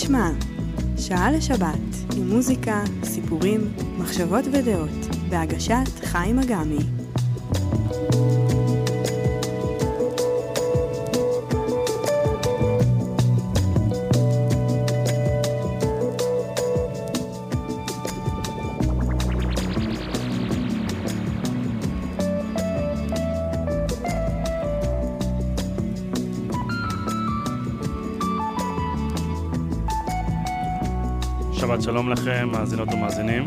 מי שמע? שעה לשבת, עם מוזיקה, סיפורים, מחשבות ודעות, בהגשת חיים אגמי. לכם, מאזינות ומאזינים.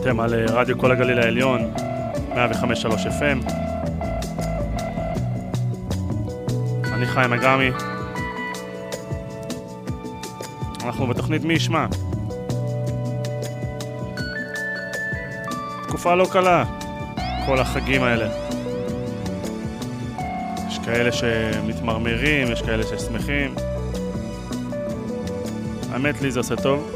אתם על אה, רדיו כל הגליל העליון, 105.3 FM. אני חיים אגמי. אנחנו בתוכנית מי ישמע. תקופה לא קלה, כל החגים האלה. יש כאלה שמתמרמרים, יש כאלה ששמחים. האמת לי זה עושה טוב.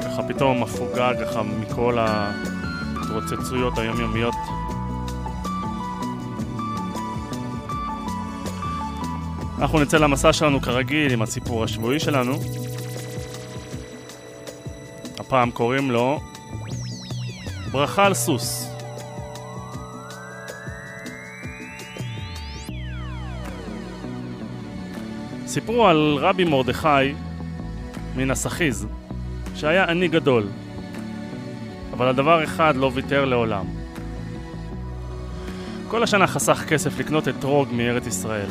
ככה פתאום הפוגה ככה מכל ההתרוצצויות היומיומיות. אנחנו נצא למסע שלנו כרגיל עם הסיפור השבועי שלנו. הפעם קוראים לו ברכה על סוס. סיפרו על רבי מרדכי מן הסחיז, שהיה עני גדול, אבל על דבר אחד לא ויתר לעולם. כל השנה חסך כסף לקנות אתרוג מארץ ישראל.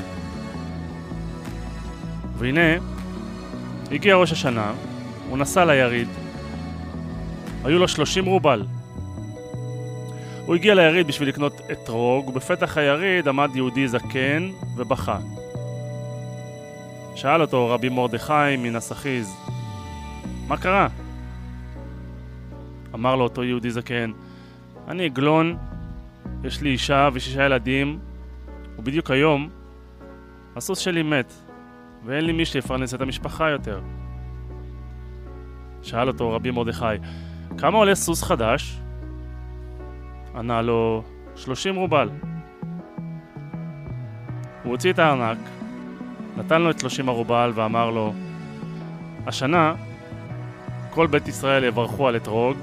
והנה, הגיע ראש השנה, הוא נסע ליריד, היו לו שלושים רובל. הוא הגיע ליריד בשביל לקנות אתרוג, ובפתח היריד עמד יהודי זקן ובכה. שאל אותו רבי מרדכי מן הסחיז, מה קרה? אמר לו אותו יהודי זקן, אני עגלון, יש לי אישה ושישה ילדים, ובדיוק היום הסוס שלי מת, ואין לי מי שיפרנס את המשפחה יותר. שאל אותו רבי מרדכי, כמה עולה סוס חדש? ענה לו, שלושים רובל. הוא הוציא את הארנק, נתן לו את שלושים הרובל ואמר לו, השנה כל בית ישראל יברכו על אתרוג,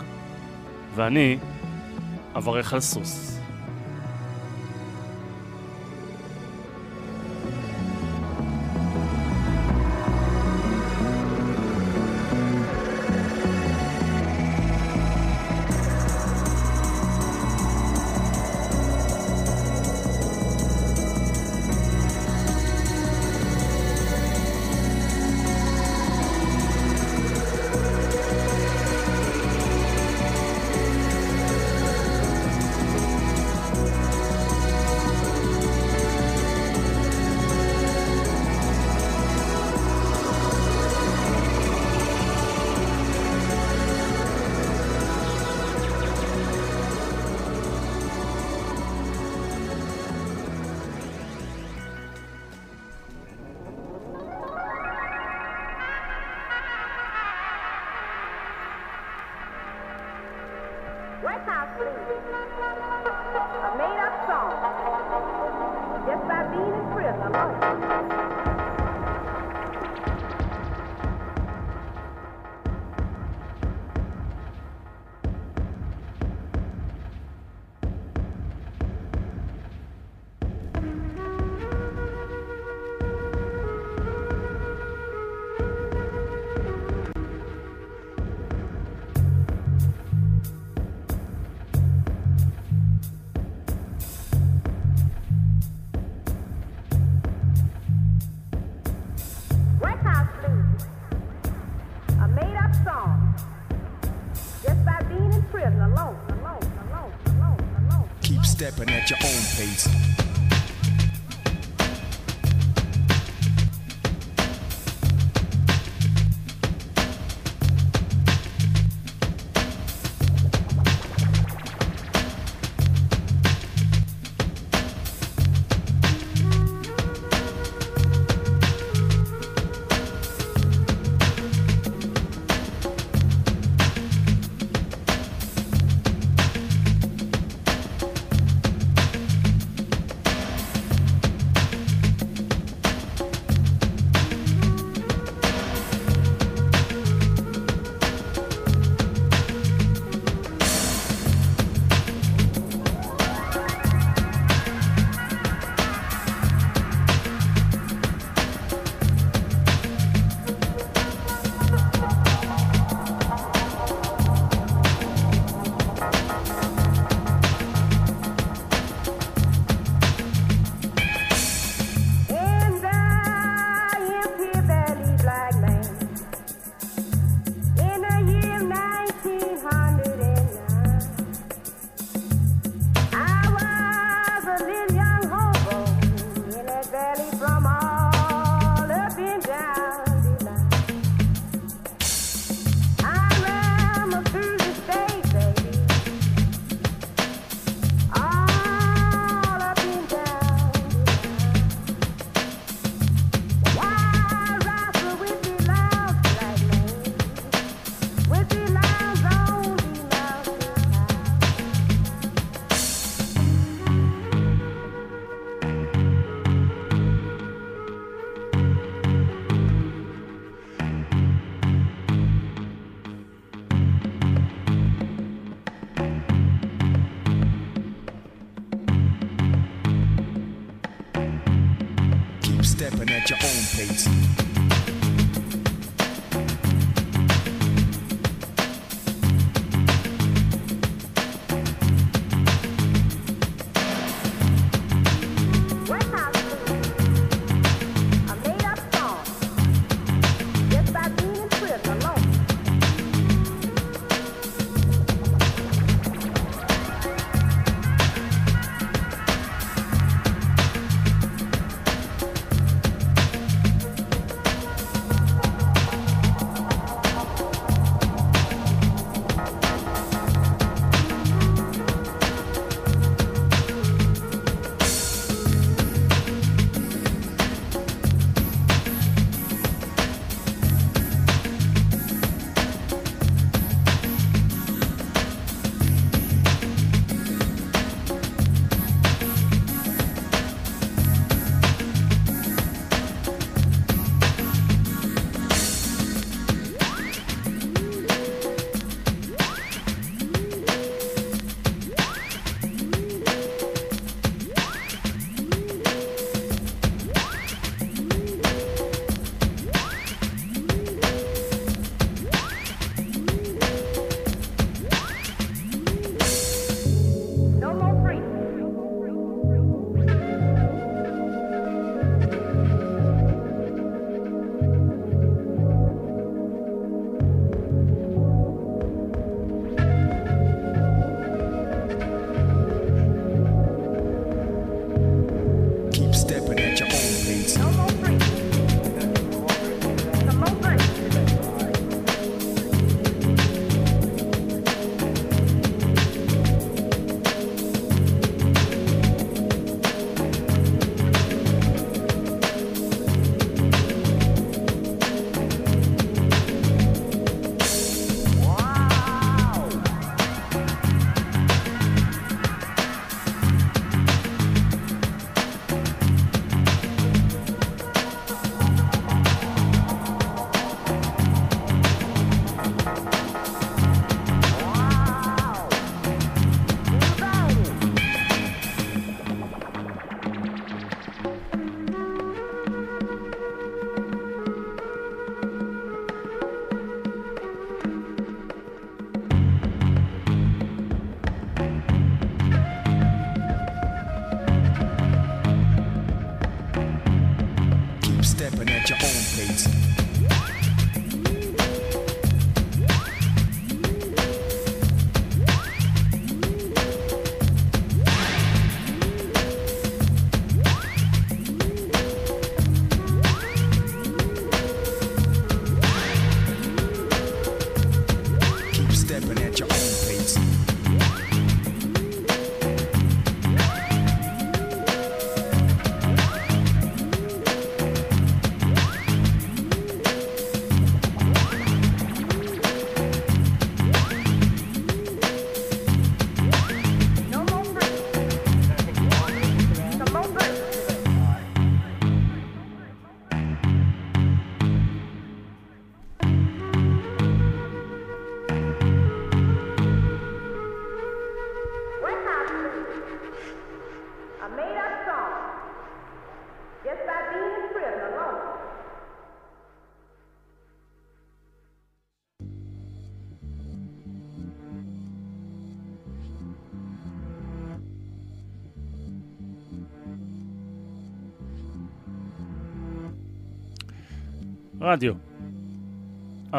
ואני אברך על סוס.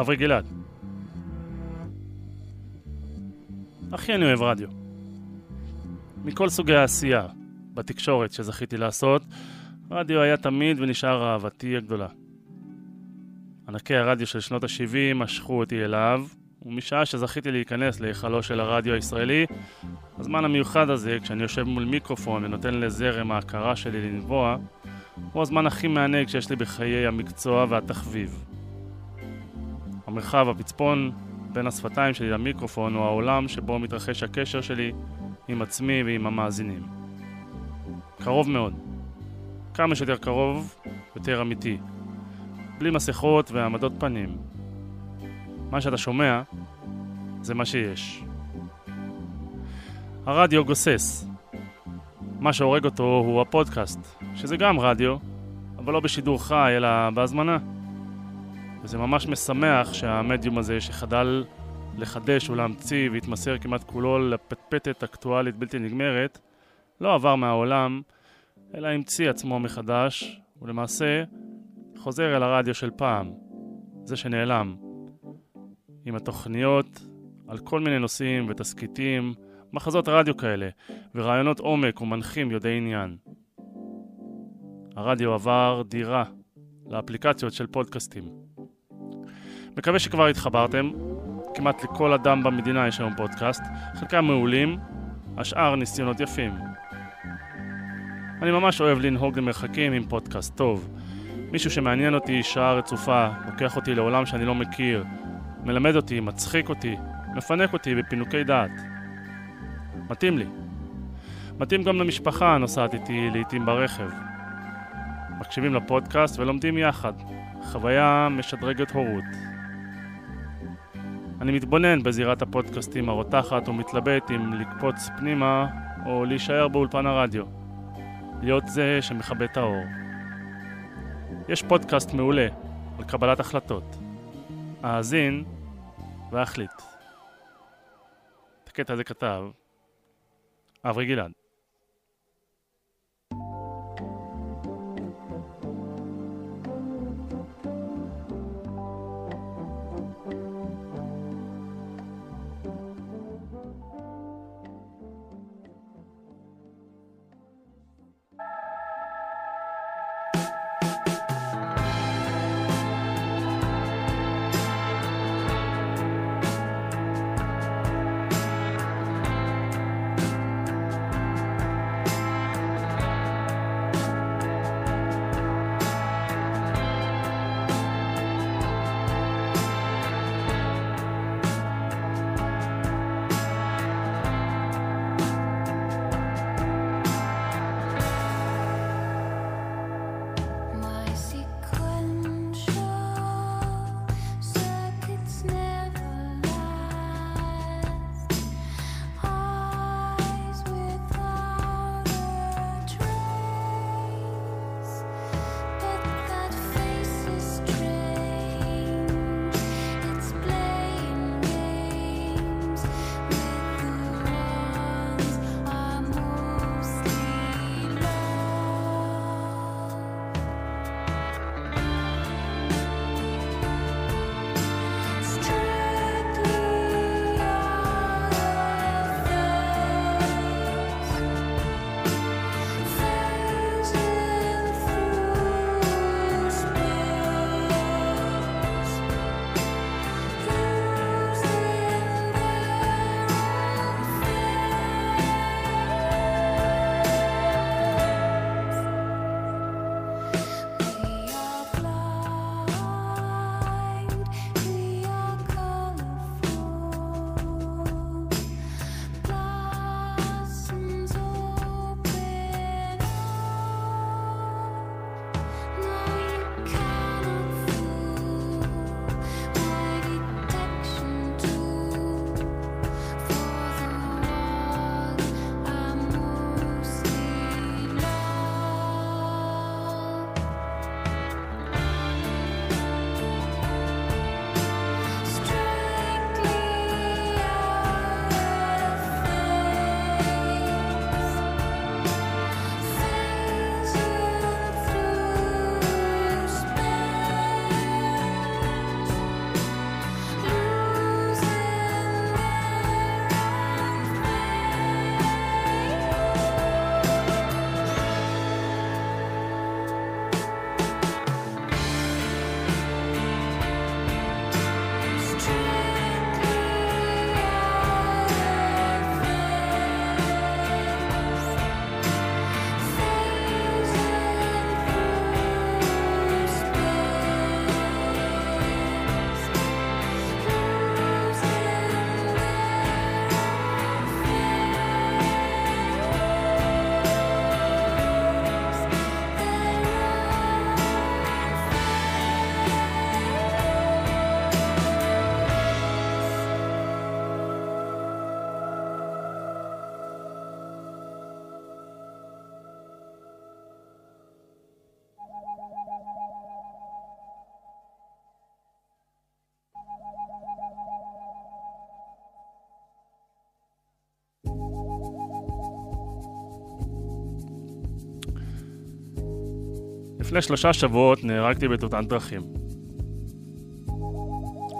אברי גלעד. הכי אני אוהב רדיו. מכל סוגי העשייה, בתקשורת שזכיתי לעשות, רדיו היה תמיד ונשאר אהבתי הגדולה. ענקי הרדיו של שנות ה-70 משכו אותי אליו, ומשעה שזכיתי להיכנס להיכלו של הרדיו הישראלי, הזמן המיוחד הזה, כשאני יושב מול מיקרופון ונותן לזרם ההכרה שלי לנבוע, הוא הזמן הכי מענג שיש לי בחיי המקצוע והתחביב. המרחב, הפצפון, בין השפתיים שלי למיקרופון הוא העולם שבו מתרחש הקשר שלי עם עצמי ועם המאזינים. קרוב מאוד. כמה שיותר קרוב, יותר אמיתי. בלי מסכות והעמדות פנים. מה שאתה שומע, זה מה שיש. הרדיו גוסס. מה שהורג אותו הוא הפודקאסט, שזה גם רדיו, אבל לא בשידור חי, אלא בהזמנה. וזה ממש משמח שהמדיום הזה, שחדל לחדש ולהמציא והתמסר כמעט כולו לפטפטת אקטואלית בלתי נגמרת, לא עבר מהעולם, אלא המציא עצמו מחדש, ולמעשה חוזר אל הרדיו של פעם, זה שנעלם, עם התוכניות על כל מיני נושאים ותסכיתים, מחזות רדיו כאלה, ורעיונות עומק ומנחים יודעי עניין. הרדיו עבר דירה לאפליקציות של פודקאסטים. מקווה שכבר התחברתם, כמעט לכל אדם במדינה יש היום פודקאסט, חלקם מעולים, השאר ניסיונות יפים. אני ממש אוהב לנהוג למרחקים עם פודקאסט טוב. מישהו שמעניין אותי שעה רצופה, לוקח אותי לעולם שאני לא מכיר, מלמד אותי, מצחיק אותי, מפנק אותי בפינוקי דעת. מתאים לי. מתאים גם למשפחה הנוסעת איתי לעיתים ברכב. מקשיבים לפודקאסט ולומדים יחד. חוויה משדרגת הורות. אני מתבונן בזירת הפודקאסטים הרותחת ומתלבט אם לקפוץ פנימה או להישאר באולפן הרדיו. להיות זה שמכבה את האור. יש פודקאסט מעולה על קבלת החלטות. האזין והחליט. את הקטע הזה כתב אברי גלעד. לפני שלושה שבועות נהרגתי בתאונת דרכים.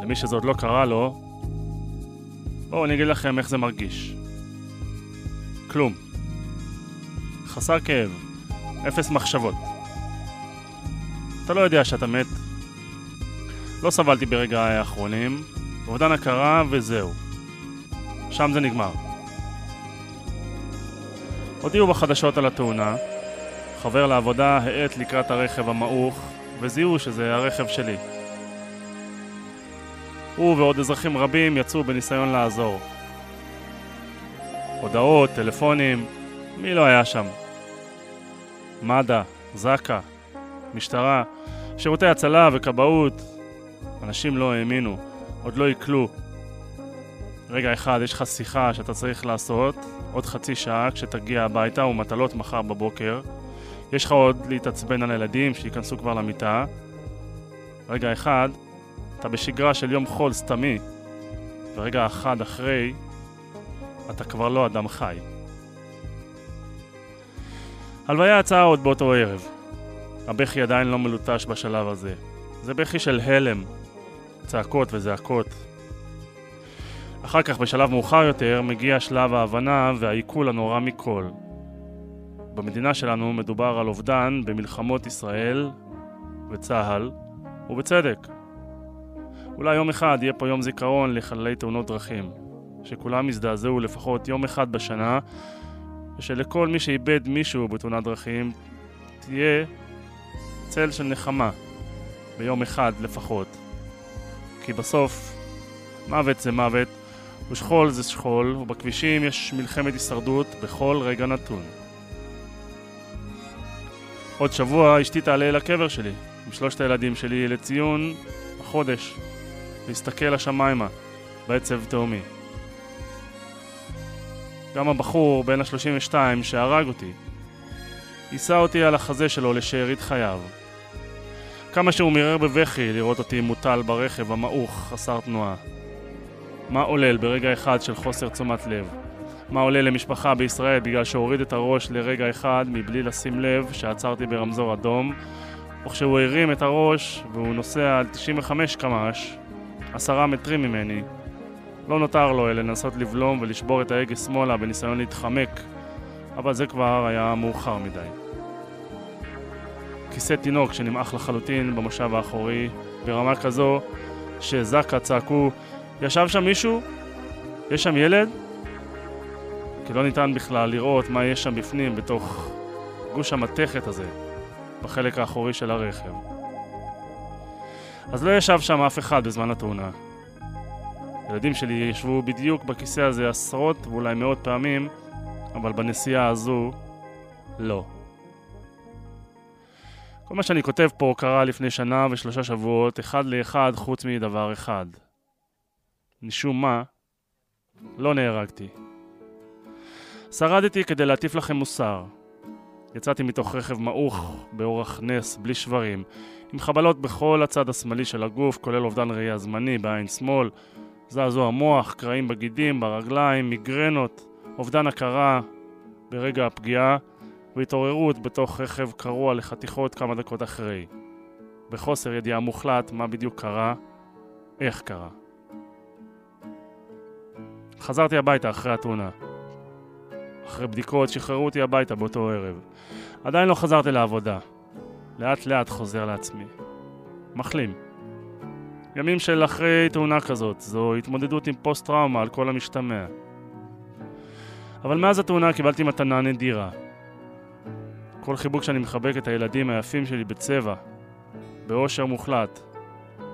למי שזה עוד לא קרה לו, בואו אני אגיד לכם איך זה מרגיש. כלום. חסר כאב. אפס מחשבות. אתה לא יודע שאתה מת. לא סבלתי ברגעיי האחרונים, אובדן הכרה וזהו. שם זה נגמר. הודיעו בחדשות על התאונה, חבר לעבודה האט לקראת הרכב המעוך, וזיהו שזה הרכב שלי. הוא ועוד אזרחים רבים יצאו בניסיון לעזור. הודעות, טלפונים, מי לא היה שם? מד"א, זק"א, משטרה, שירותי הצלה וכבאות. אנשים לא האמינו, עוד לא עיכלו. רגע אחד, יש לך שיחה שאתה צריך לעשות, עוד חצי שעה כשתגיע הביתה ומטלות מחר בבוקר. יש לך עוד להתעצבן על הילדים שייכנסו כבר למיטה. רגע אחד, אתה בשגרה של יום חול סתמי, ורגע אחד אחרי, אתה כבר לא אדם חי. הלוויה יצאה עוד באותו ערב. הבכי עדיין לא מלוטש בשלב הזה. זה בכי של הלם, צעקות וזעקות. אחר כך, בשלב מאוחר יותר, מגיע שלב ההבנה והעיכול הנורא מכל. במדינה שלנו מדובר על אובדן במלחמות ישראל וצה"ל, ובצדק. אולי יום אחד יהיה פה יום זיכרון לחללי תאונות דרכים, שכולם יזדעזעו לפחות יום אחד בשנה, ושלכל מי שאיבד מישהו בתאונת דרכים תהיה צל של נחמה, ביום אחד לפחות. כי בסוף, מוות זה מוות, ושכול זה שכול, ובכבישים יש מלחמת הישרדות בכל רגע נתון. עוד שבוע אשתי תעלה אל הקבר שלי, עם שלושת הילדים שלי, לציון החודש, להסתכל השמיימה, בעצב תהומי. גם הבחור בן ה-32 שהרג אותי, יישא אותי על החזה שלו לשארית חייו. כמה שהוא מירר בבכי לראות אותי מוטל ברכב המעוך חסר תנועה. מה עולל ברגע אחד של חוסר תשומת לב? מה עולה למשפחה בישראל בגלל שהוריד את הראש לרגע אחד מבלי לשים לב שעצרתי ברמזור אדום, וכשהוא הרים את הראש והוא נוסע על 95 קמ"ש, עשרה מטרים ממני, לא נותר לו אלא לנסות לבלום ולשבור את ההגה שמאלה בניסיון להתחמק, אבל זה כבר היה מאוחר מדי. כיסא תינוק שנמעך לחלוטין במושב האחורי, ברמה כזו שזק"א צעקו ישב שם מישהו? יש שם ילד? כי לא ניתן בכלל לראות מה יש שם בפנים בתוך גוש המתכת הזה, בחלק האחורי של הרכב. אז לא ישב שם אף אחד בזמן התאונה. הילדים שלי ישבו בדיוק בכיסא הזה עשרות ואולי מאות פעמים, אבל בנסיעה הזו, לא. כל מה שאני כותב פה קרה לפני שנה ושלושה שבועות, אחד לאחד חוץ מדבר אחד. משום מה, לא נהרגתי. שרדתי כדי להטיף לכם מוסר. יצאתי מתוך רכב מעוך באורח נס, בלי שברים, עם חבלות בכל הצד השמאלי של הגוף, כולל אובדן ראייה זמני בעין שמאל, זעזוע מוח, קרעים בגידים, ברגליים, מיגרנות, אובדן הכרה ברגע הפגיעה, והתעוררות בתוך רכב קרוע לחתיכות כמה דקות אחרי. בחוסר ידיעה מוחלט מה בדיוק קרה, איך קרה. חזרתי הביתה אחרי התאונה. אחרי בדיקות שחררו אותי הביתה באותו ערב. עדיין לא חזרתי לעבודה. לאט לאט חוזר לעצמי. מחלים. ימים של אחרי תאונה כזאת, זו התמודדות עם פוסט-טראומה על כל המשתמע. אבל מאז התאונה קיבלתי מתנה נדירה. כל חיבוק שאני מחבק את הילדים היפים שלי בצבע, באושר מוחלט,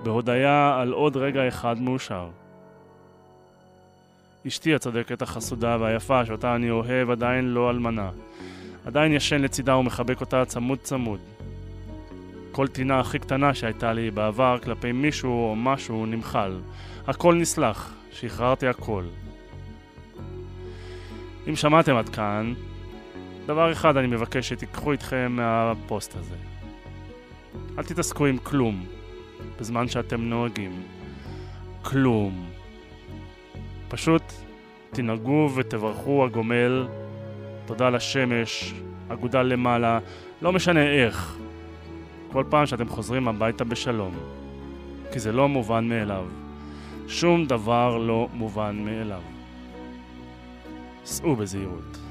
בהודיה על עוד רגע אחד מאושר. אשתי הצדקת החסודה והיפה שאותה אני אוהב עדיין לא אלמנה. עדיין ישן לצידה ומחבק אותה צמוד צמוד. כל טינה הכי קטנה שהייתה לי בעבר כלפי מישהו או משהו נמחל. הכל נסלח, שחררתי הכל. אם שמעתם עד כאן, דבר אחד אני מבקש שתיקחו איתכם מהפוסט הזה. אל תתעסקו עם כלום בזמן שאתם נוהגים. כלום. פשוט תנהגו ותברכו הגומל, תודה לשמש, אגודה למעלה, לא משנה איך. כל פעם שאתם חוזרים הביתה בשלום, כי זה לא מובן מאליו. שום דבר לא מובן מאליו. סעו בזהירות.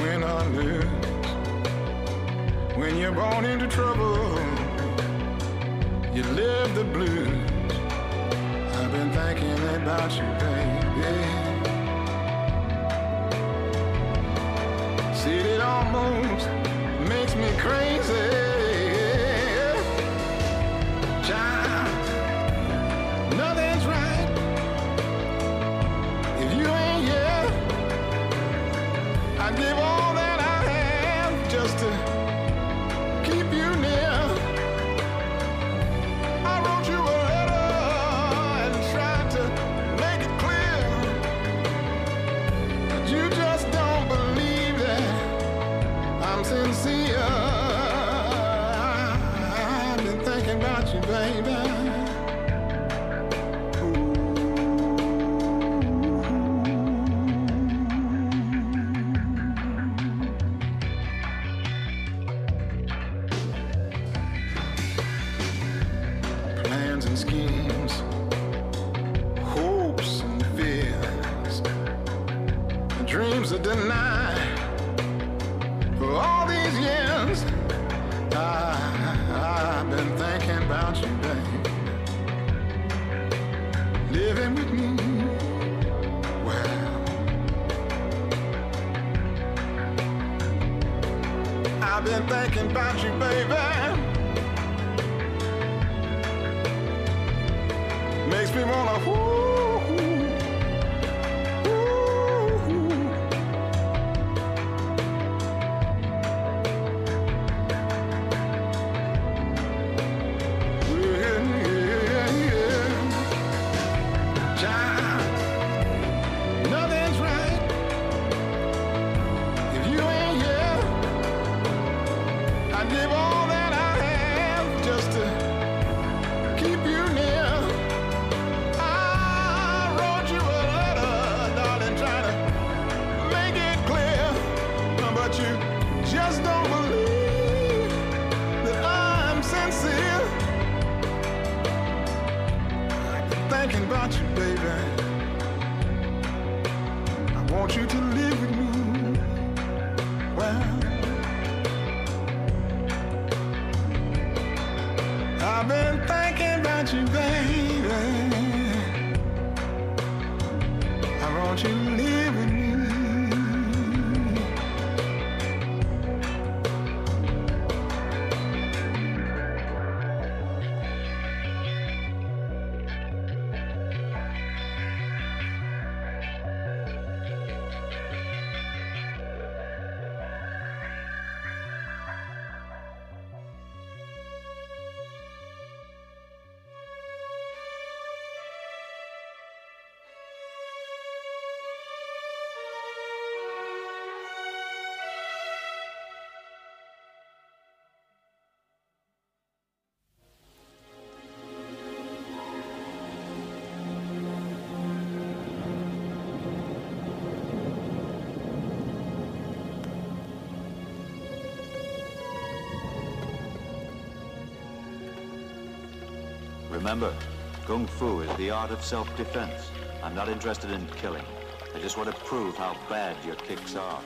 When I lose, when you're born into trouble, you live the blues. I've been thinking about you, baby. See, it almost makes me crazy. Remember, Kung Fu is the art of self-defense. I'm not interested in killing. I just want to prove how bad your kicks are.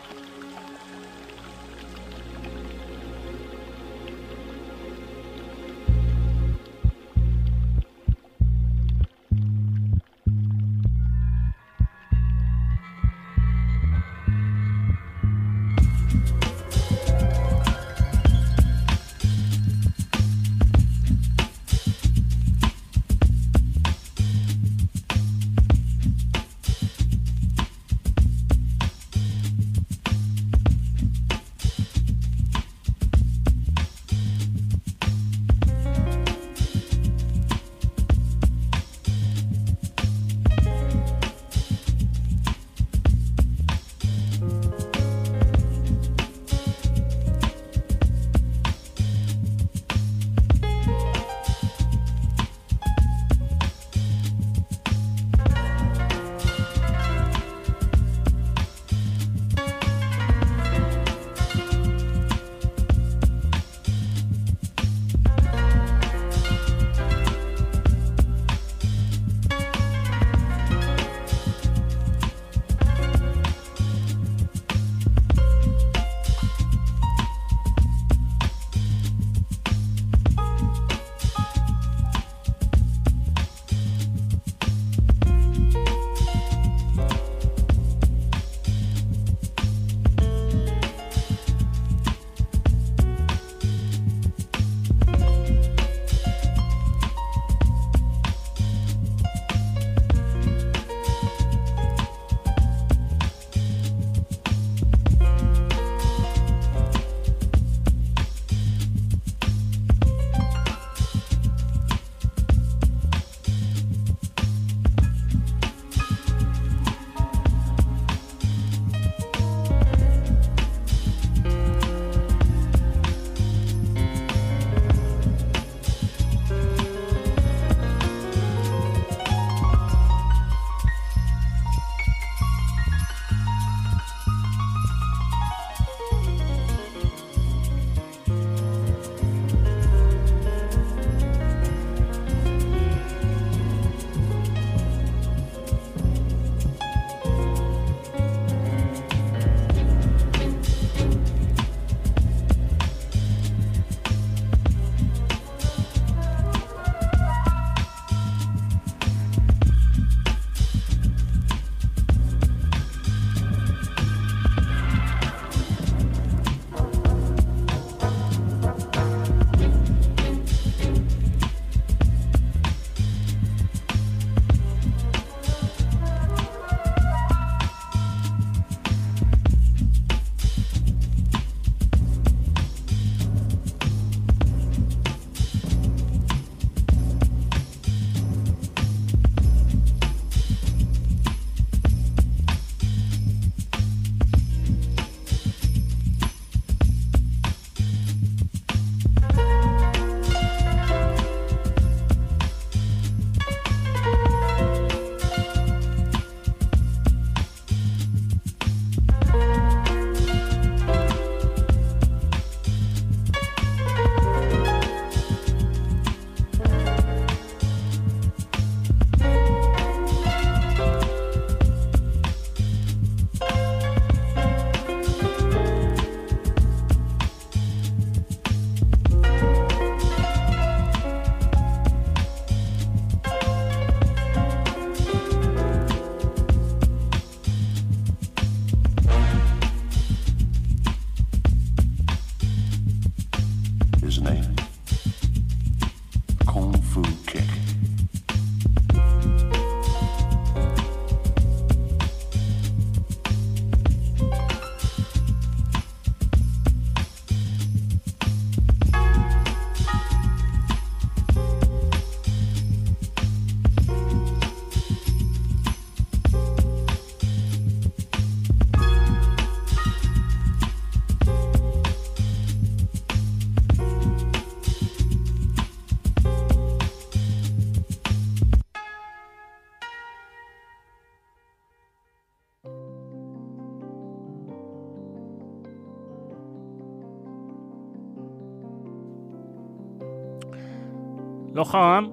חרם?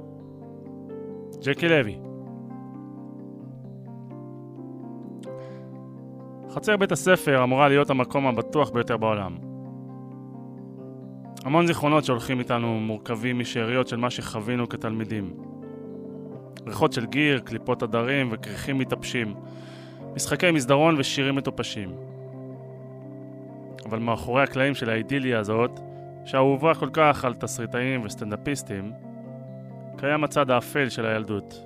ג'קי לוי. חצר בית הספר אמורה להיות המקום הבטוח ביותר בעולם. המון זיכרונות שהולכים איתנו מורכבים משאריות של מה שחווינו כתלמידים. ריחות של גיר, קליפות עדרים וכריכים מתאפשים. משחקי מסדרון ושירים מטופשים. אבל מאחורי הקלעים של האידיליה הזאת, שאהובה כל כך על תסריטאים וסטנדאפיסטים, קיים הצד האפל של הילדות.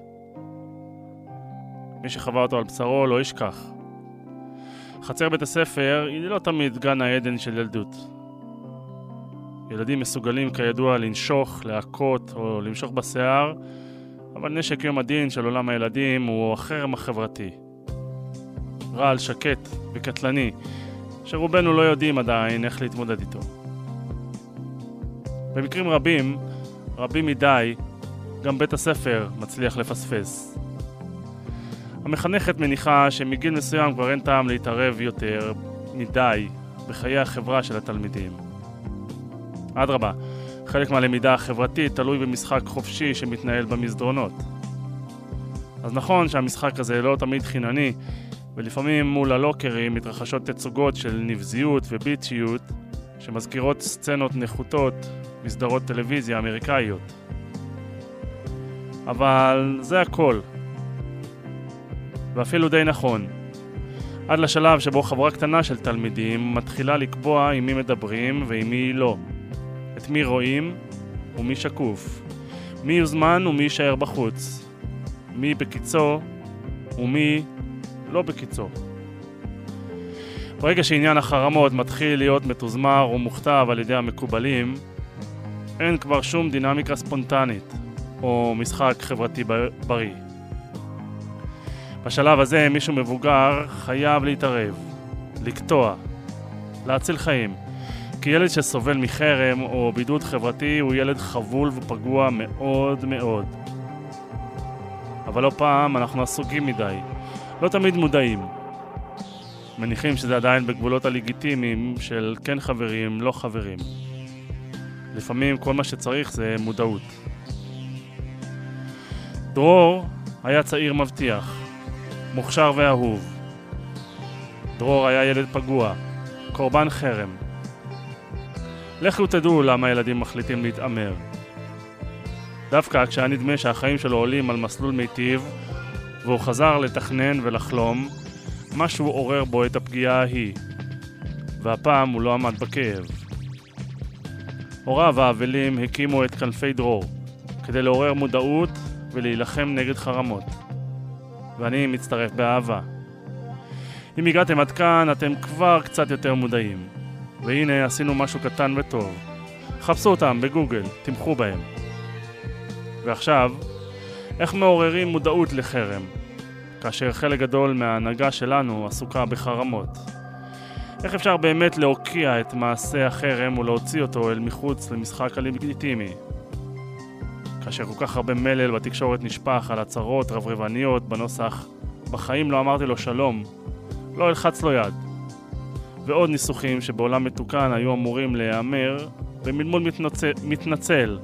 מי שחווה אותו על בשרו לא ישכח. חצר בית הספר היא לא תמיד גן העדן של ילדות. ילדים מסוגלים כידוע לנשוך, להכות או למשוך בשיער, אבל נשק יום הדין של עולם הילדים הוא החרם החברתי. רעל שקט וקטלני, שרובנו לא יודעים עדיין איך להתמודד איתו. במקרים רבים, רבים מדי, גם בית הספר מצליח לפספס. המחנכת מניחה שמגיל מסוים כבר אין טעם להתערב יותר מדי בחיי החברה של התלמידים. אדרבה, חלק מהלמידה החברתית תלוי במשחק חופשי שמתנהל במסדרונות. אז נכון שהמשחק הזה לא תמיד חינני, ולפעמים מול הלוקרים מתרחשות תצוגות של נבזיות וביצ'יות שמזכירות סצנות נחותות מסדרות טלוויזיה אמריקאיות. אבל זה הכל. ואפילו די נכון. עד לשלב שבו חברה קטנה של תלמידים מתחילה לקבוע עם מי מדברים ועם מי לא. את מי רואים ומי שקוף. מי יוזמן ומי יישאר בחוץ. מי בקיצו ומי לא בקיצו. ברגע שעניין החרמות מתחיל להיות מתוזמר ומוכתב על ידי המקובלים, אין כבר שום דינמיקה ספונטנית או משחק חברתי בריא. בשלב הזה מישהו מבוגר חייב להתערב, לקטוע, להציל חיים. כי ילד שסובל מחרם או בידוד חברתי הוא ילד חבול ופגוע מאוד מאוד. אבל לא פעם אנחנו עסוקים מדי, לא תמיד מודעים. מניחים שזה עדיין בגבולות הלגיטימיים של כן חברים, לא חברים. לפעמים כל מה שצריך זה מודעות. דרור היה צעיר מבטיח, מוכשר ואהוב. דרור היה ילד פגוע, קורבן חרם. לכו תדעו למה ילדים מחליטים להתעמר. דווקא כשהיה נדמה שהחיים שלו עולים על מסלול מיטיב, והוא חזר לתכנן ולחלום, משהו עורר בו את הפגיעה ההיא, והפעם הוא לא עמד בכאב. הוריו האבלים הקימו את כנפי דרור, כדי לעורר מודעות ולהילחם נגד חרמות. ואני מצטרף באהבה. אם הגעתם עד כאן, אתם כבר קצת יותר מודעים. והנה עשינו משהו קטן וטוב. חפשו אותם בגוגל, תמכו בהם. ועכשיו, איך מעוררים מודעות לחרם, כאשר חלק גדול מההנהגה שלנו עסוקה בחרמות? איך אפשר באמת להוקיע את מעשה החרם ולהוציא אותו אל מחוץ למשחק הלגיטימי? כאשר כל כך הרבה מלל בתקשורת נשפך על הצהרות רברבניות בנוסח בחיים לא אמרתי לו שלום, לא אלחץ לו יד. ועוד ניסוחים שבעולם מתוקן היו אמורים להיאמר במלמול מתנצל, מתנצל,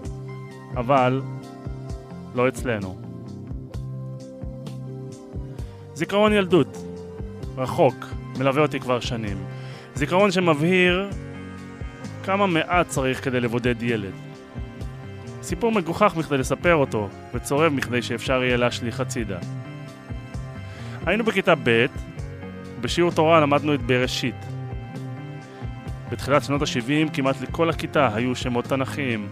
אבל לא אצלנו. זיכרון ילדות, רחוק, מלווה אותי כבר שנים. זיכרון שמבהיר כמה מעט צריך כדי לבודד ילד. סיפור מגוחך מכדי לספר אותו, וצורב מכדי שאפשר יהיה להשליך הצידה. היינו בכיתה ב', בשיעור תורה למדנו את בראשית. בתחילת שנות ה-70 כמעט לכל הכיתה היו שמות תנכיים,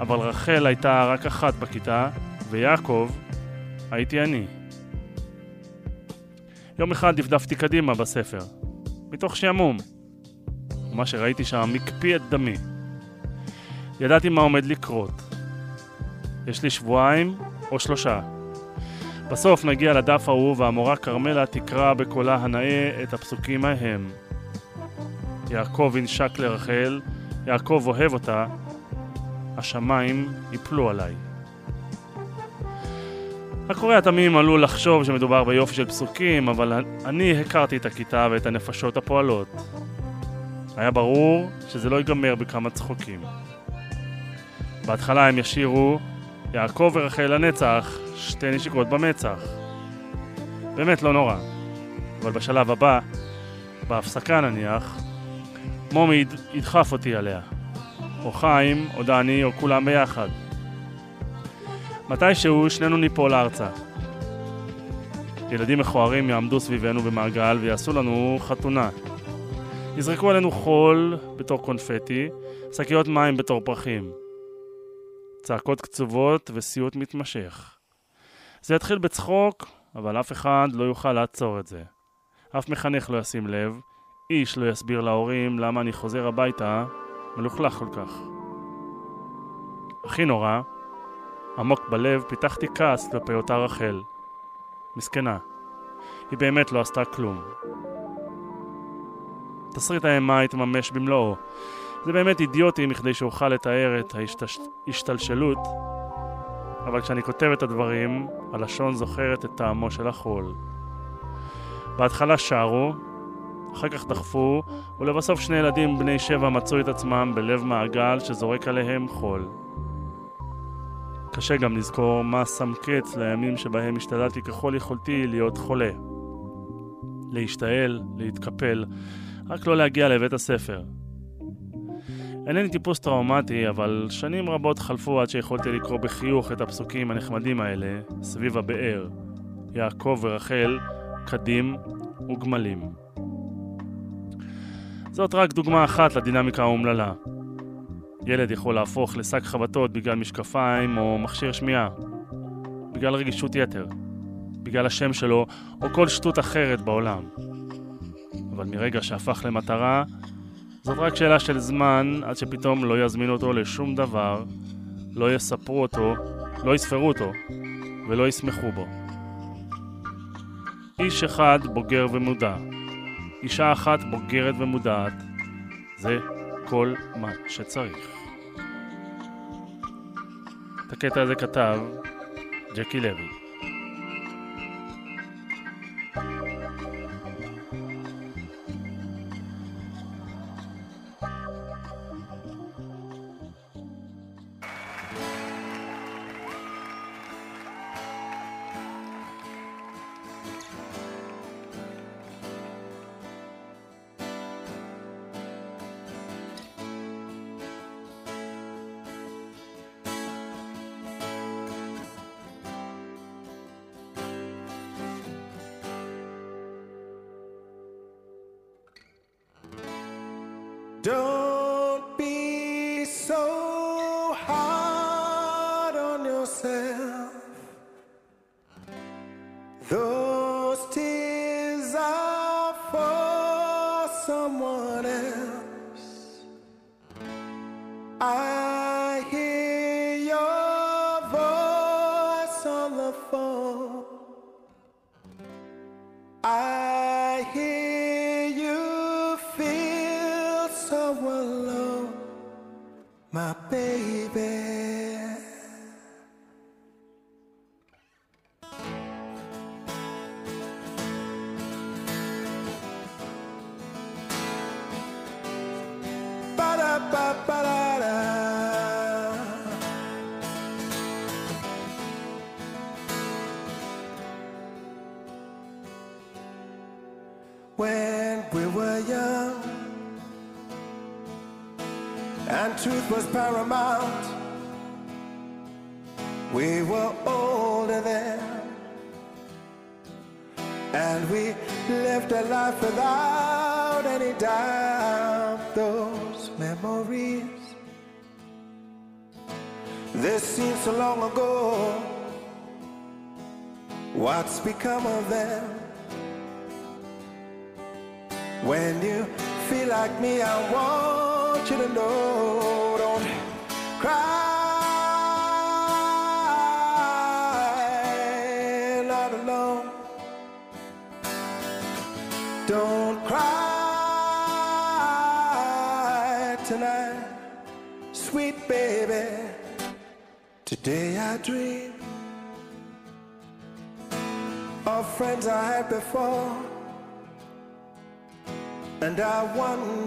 אבל רחל הייתה רק אחת בכיתה, ויעקב הייתי אני. יום אחד דפדפתי קדימה בספר, מתוך שעמום. ומה שראיתי שם מקפיא את דמי. ידעתי מה עומד לקרות. יש לי שבועיים או שלושה. בסוף נגיע לדף ההוא והמורה כרמלה תקרא בקולה הנאה את הפסוקים ההם. יעקב ינשק לרחל, יעקב אוהב אותה, השמיים יפלו עליי. הקורא התמים עלול לחשוב שמדובר ביופי של פסוקים, אבל אני הכרתי את הכיתה ואת הנפשות הפועלות. היה ברור שזה לא ייגמר בכמה צחוקים. בהתחלה הם ישירו יעקב ורחל לנצח, שתי נשיקות במצח. באמת לא נורא. אבל בשלב הבא, בהפסקה נניח, מומי ידחף אותי עליה. או חיים, או דני, או כולם ביחד. מתישהו שנינו ניפול ארצה. ילדים מכוערים יעמדו סביבנו במעגל ויעשו לנו חתונה. יזרקו עלינו חול בתור קונפטי, שקיות מים בתור פרחים. צעקות קצובות וסיוט מתמשך. זה יתחיל בצחוק, אבל אף אחד לא יוכל לעצור את זה. אף מחנך לא ישים לב, איש לא יסביר להורים למה אני חוזר הביתה מלוכלך כל כך. הכי נורא, עמוק בלב פיתחתי כעס כלפי אותה רחל. מסכנה. היא באמת לא עשתה כלום. תסריט האימה התממש במלואו. זה באמת אידיוטי מכדי שאוכל לתאר את ההשתלשלות, אבל כשאני כותב את הדברים, הלשון זוכרת את טעמו של החול. בהתחלה שרו, אחר כך דחפו, ולבסוף שני ילדים בני שבע מצאו את עצמם בלב מעגל שזורק עליהם חול. קשה גם לזכור מה שם קץ לימים שבהם השתדלתי ככל יכולתי להיות חולה. להשתעל, להתקפל, רק לא להגיע לבית הספר. אינני טיפוס טראומטי, אבל שנים רבות חלפו עד שיכולתי לקרוא בחיוך את הפסוקים הנחמדים האלה סביב הבאר. יעקב ורחל, קדים וגמלים. זאת רק דוגמה אחת לדינמיקה האומללה. ילד יכול להפוך לשק חבטות בגלל משקפיים או מכשיר שמיעה, בגלל רגישות יתר, בגלל השם שלו או כל שטות אחרת בעולם. אבל מרגע שהפך למטרה, זאת רק שאלה של זמן עד שפתאום לא יזמינו אותו לשום דבר, לא יספרו אותו, לא יספרו אותו ולא ישמחו בו. איש אחד בוגר ומודע, אישה אחת בוגרת ומודעת, זה כל מה שצריך. את הקטע הזה כתב ג'קי לוי. Those tears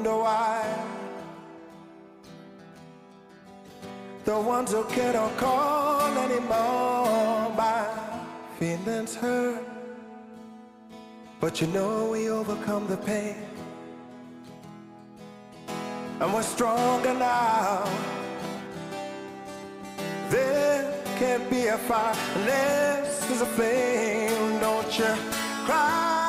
wonder why. The ones who cannot call anymore, my feelings hurt. But you know we overcome the pain. And we're stronger now. There can't be a fire unless there's a flame. Don't you cry.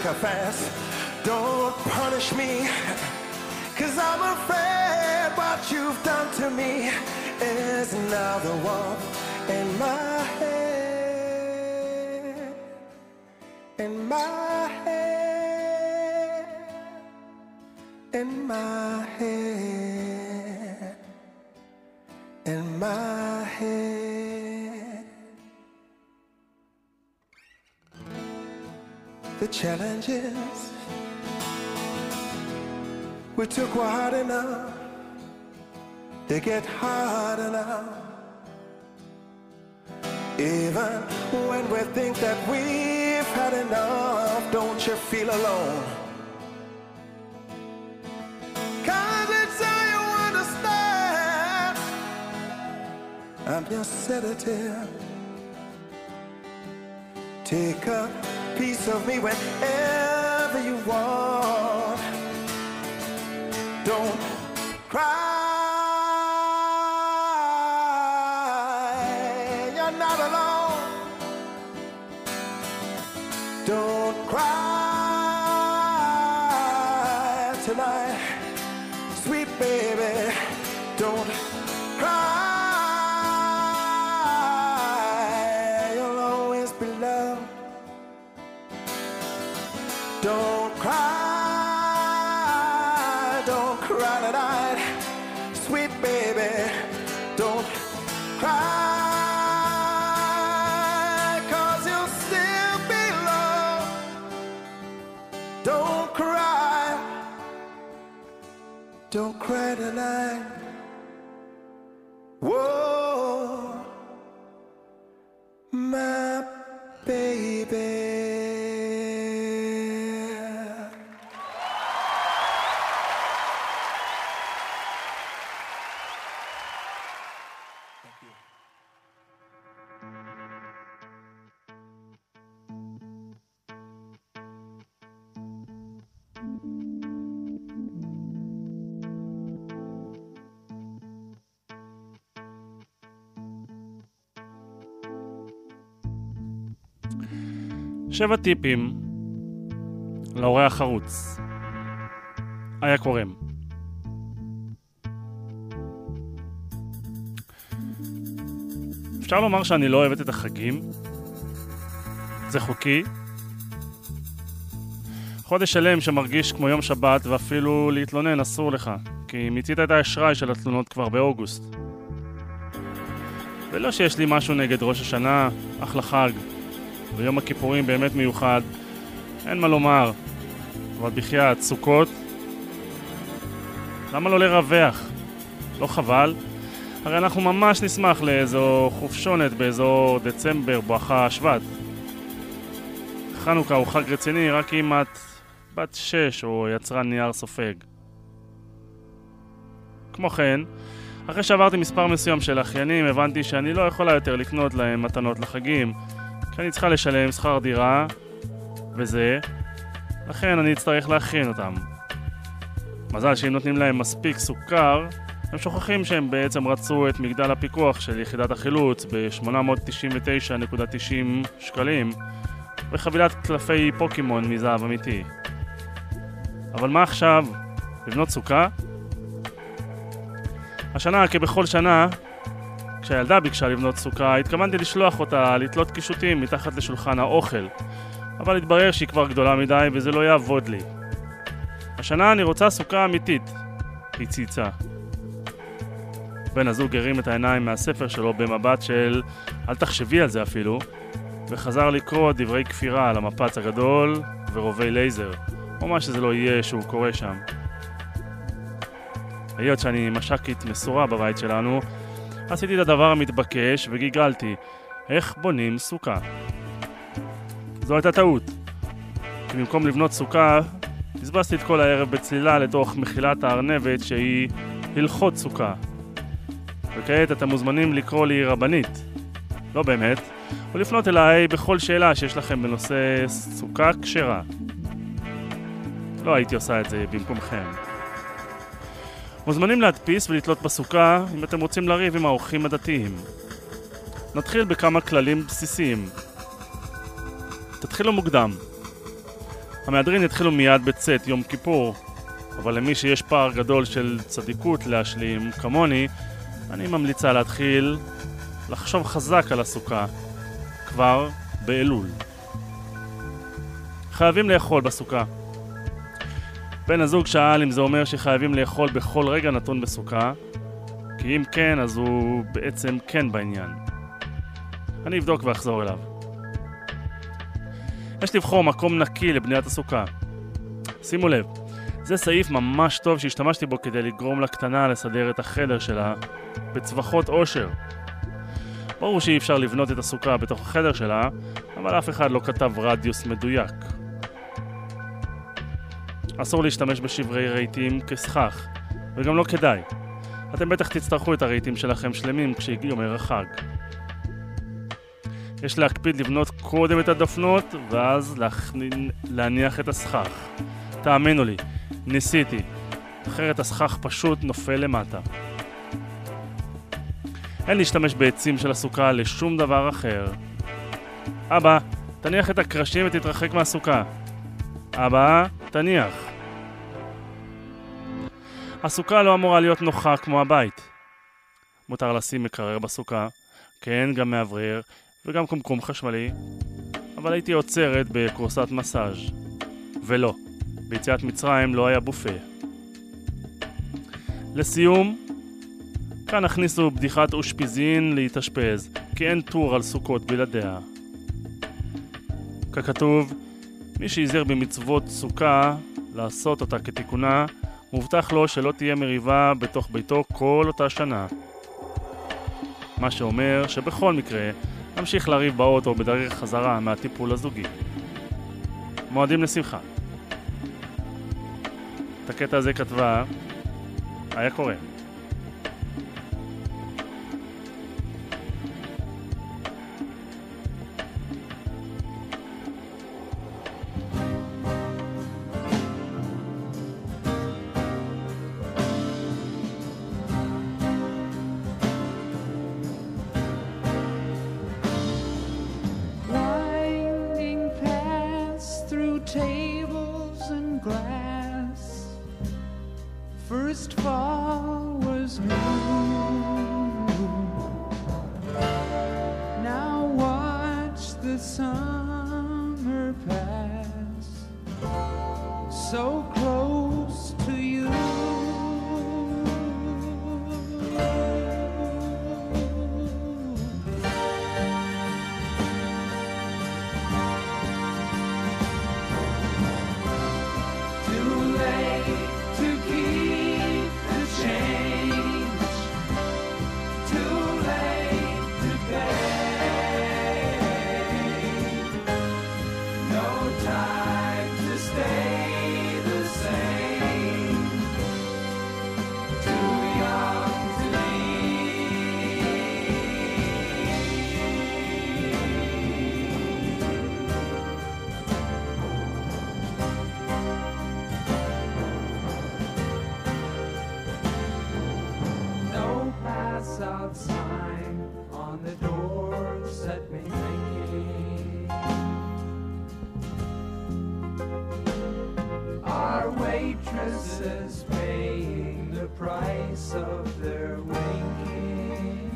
Sycophants. Don't punish me. Cause I'm afraid what you've done to me is now the one in my head. In my head. In my head. In my head. The challenges we took were hard enough. They get harder now. Even when we think that we've had enough, don't you feel alone? Cause it's so you understand. I'm your sedative. Take a piece of me whenever you want. Don't cry. You're not alone. Don't cry brighter light. שבע טיפים להורה החרוץ. איה קורם. אפשר לומר שאני לא אוהבת את החגים? זה חוקי? חודש שלם שמרגיש כמו יום שבת ואפילו להתלונן אסור לך, כי מיצית את האשראי של התלונות כבר באוגוסט. ולא שיש לי משהו נגד ראש השנה, אחלה חג, ויום הכיפורים באמת מיוחד, אין מה לומר. אבל בחייאת, סוכות? למה לא לרווח? לא חבל? הרי אנחנו ממש נשמח לאיזו חופשונת באזור דצמבר בואכה שבט. חנוכה הוא חג רציני רק אם את בת שש או יצרן נייר סופג. כמו כן, אחרי שעברתי מספר מסוים של אחיינים הבנתי שאני לא יכולה יותר לקנות להם מתנות לחגים כי אני צריכה לשלם שכר דירה וזה, לכן אני אצטרך להכין אותם. מזל שאם נותנים להם מספיק סוכר, הם שוכחים שהם בעצם רצו את מגדל הפיקוח של יחידת החילוץ ב-899.90 שקלים וחבילת קלפי פוקימון מזהב אמיתי. אבל מה עכשיו? לבנות סוכה? השנה, כבכל שנה, כשהילדה ביקשה לבנות סוכה, התכוונתי לשלוח אותה לתלות קישוטים מתחת לשולחן האוכל, אבל התברר שהיא כבר גדולה מדי וזה לא יעבוד לי. השנה אני רוצה סוכה אמיתית, היא צייצה. בן הזוג הרים את העיניים מהספר שלו במבט של אל תחשבי על זה אפילו, וחזר לקרוא דברי כפירה על המפץ הגדול ורובי לייזר, או מה שזה לא יהיה שהוא קורא שם. היות שאני מש"קית מסורה בבית שלנו, עשיתי את הדבר המתבקש וגיגלתי, איך בונים סוכה. זו הייתה טעות. כי במקום לבנות סוכה, בזבזתי את כל הערב בצלילה לתוך מחילת הארנבת שהיא הלכות סוכה. וכעת אתם מוזמנים לקרוא לי רבנית. לא באמת, ולפנות אליי בכל שאלה שיש לכם בנושא סוכה כשרה. לא הייתי עושה את זה במקומכם. מוזמנים להדפיס ולתלות בסוכה אם אתם רוצים לריב עם האורחים הדתיים. נתחיל בכמה כללים בסיסיים. תתחילו מוקדם. המהדרין יתחילו מיד בצאת יום כיפור, אבל למי שיש פער גדול של צדיקות להשלים, כמוני, אני ממליצה להתחיל לחשוב חזק על הסוכה, כבר באלול. חייבים לאכול בסוכה. בן הזוג שאל אם זה אומר שחייבים לאכול בכל רגע נתון בסוכה, כי אם כן, אז הוא בעצם כן בעניין. אני אבדוק ואחזור אליו. יש לבחור מקום נקי לבניית הסוכה. שימו לב, זה סעיף ממש טוב שהשתמשתי בו כדי לגרום לקטנה לסדר את החדר שלה בצווחות עושר. ברור שאי אפשר לבנות את הסוכה בתוך החדר שלה, אבל אף אחד לא כתב רדיוס מדויק. אסור להשתמש בשברי רהיטים כסכך, וגם לא כדאי. אתם בטח תצטרכו את הרהיטים שלכם שלמים כשיגמר החג. יש להקפיד לבנות קודם את הדפנות, ואז להכנין, להניח את הסכך. תאמינו לי, ניסיתי, אחרת הסכך פשוט נופל למטה. אין להשתמש בעצים של הסוכה לשום דבר אחר. אבא, תניח את הקרשים ותתרחק מהסוכה. אבא, תניח. הסוכה לא אמורה להיות נוחה כמו הבית. מותר לשים מקרר בסוכה, כן, גם מאוורר, וגם קומקום חשמלי, אבל הייתי עוצרת בכורסת מסאז'. ולא, ביציאת מצרים לא היה בופה. לסיום, כאן הכניסו בדיחת אושפיזין להתאשפז, כי אין טור על סוכות בלעדיה. ככתוב, מי שהזהר במצוות סוכה לעשות אותה כתיקונה, מובטח לו שלא תהיה מריבה בתוך ביתו כל אותה שנה. מה שאומר שבכל מקרה נמשיך לריב באוטו בדרך חזרה מהטיפול הזוגי. מועדים לשמחה. את הקטע הזה כתבה היה קורה. Horses paying the price of their waking.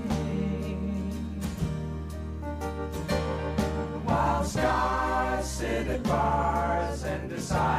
While stars sit at bars and decide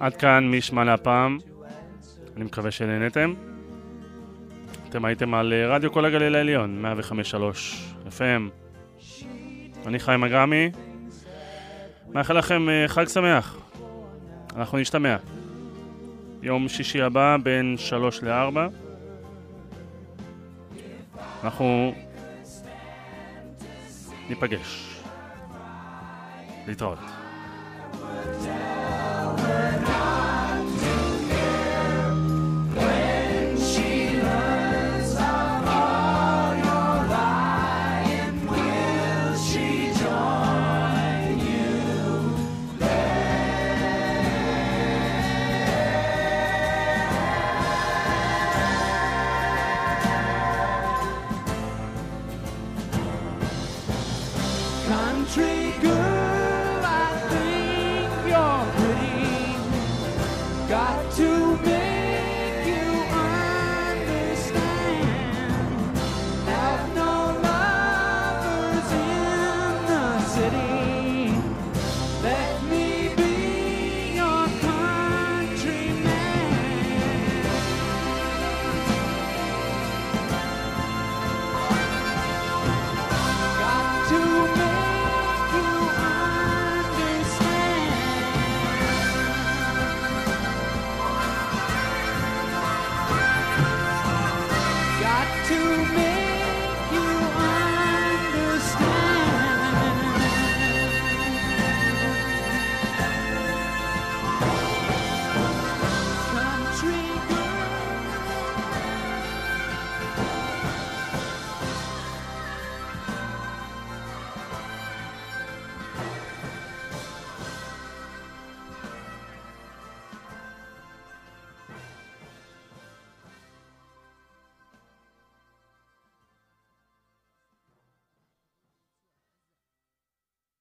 עד כאן מי ישמע להפעם. אני מקווה שנהנתם. אתם הייתם על אה, רדיו כל הגליל העליון, 105.3 FM. אני חיים אגרמי. מאחל לכם אה, חג שמח. אנחנו נשתמע. יום שישי הבא בין 3 ל-4. אנחנו ניפגש. להתראות.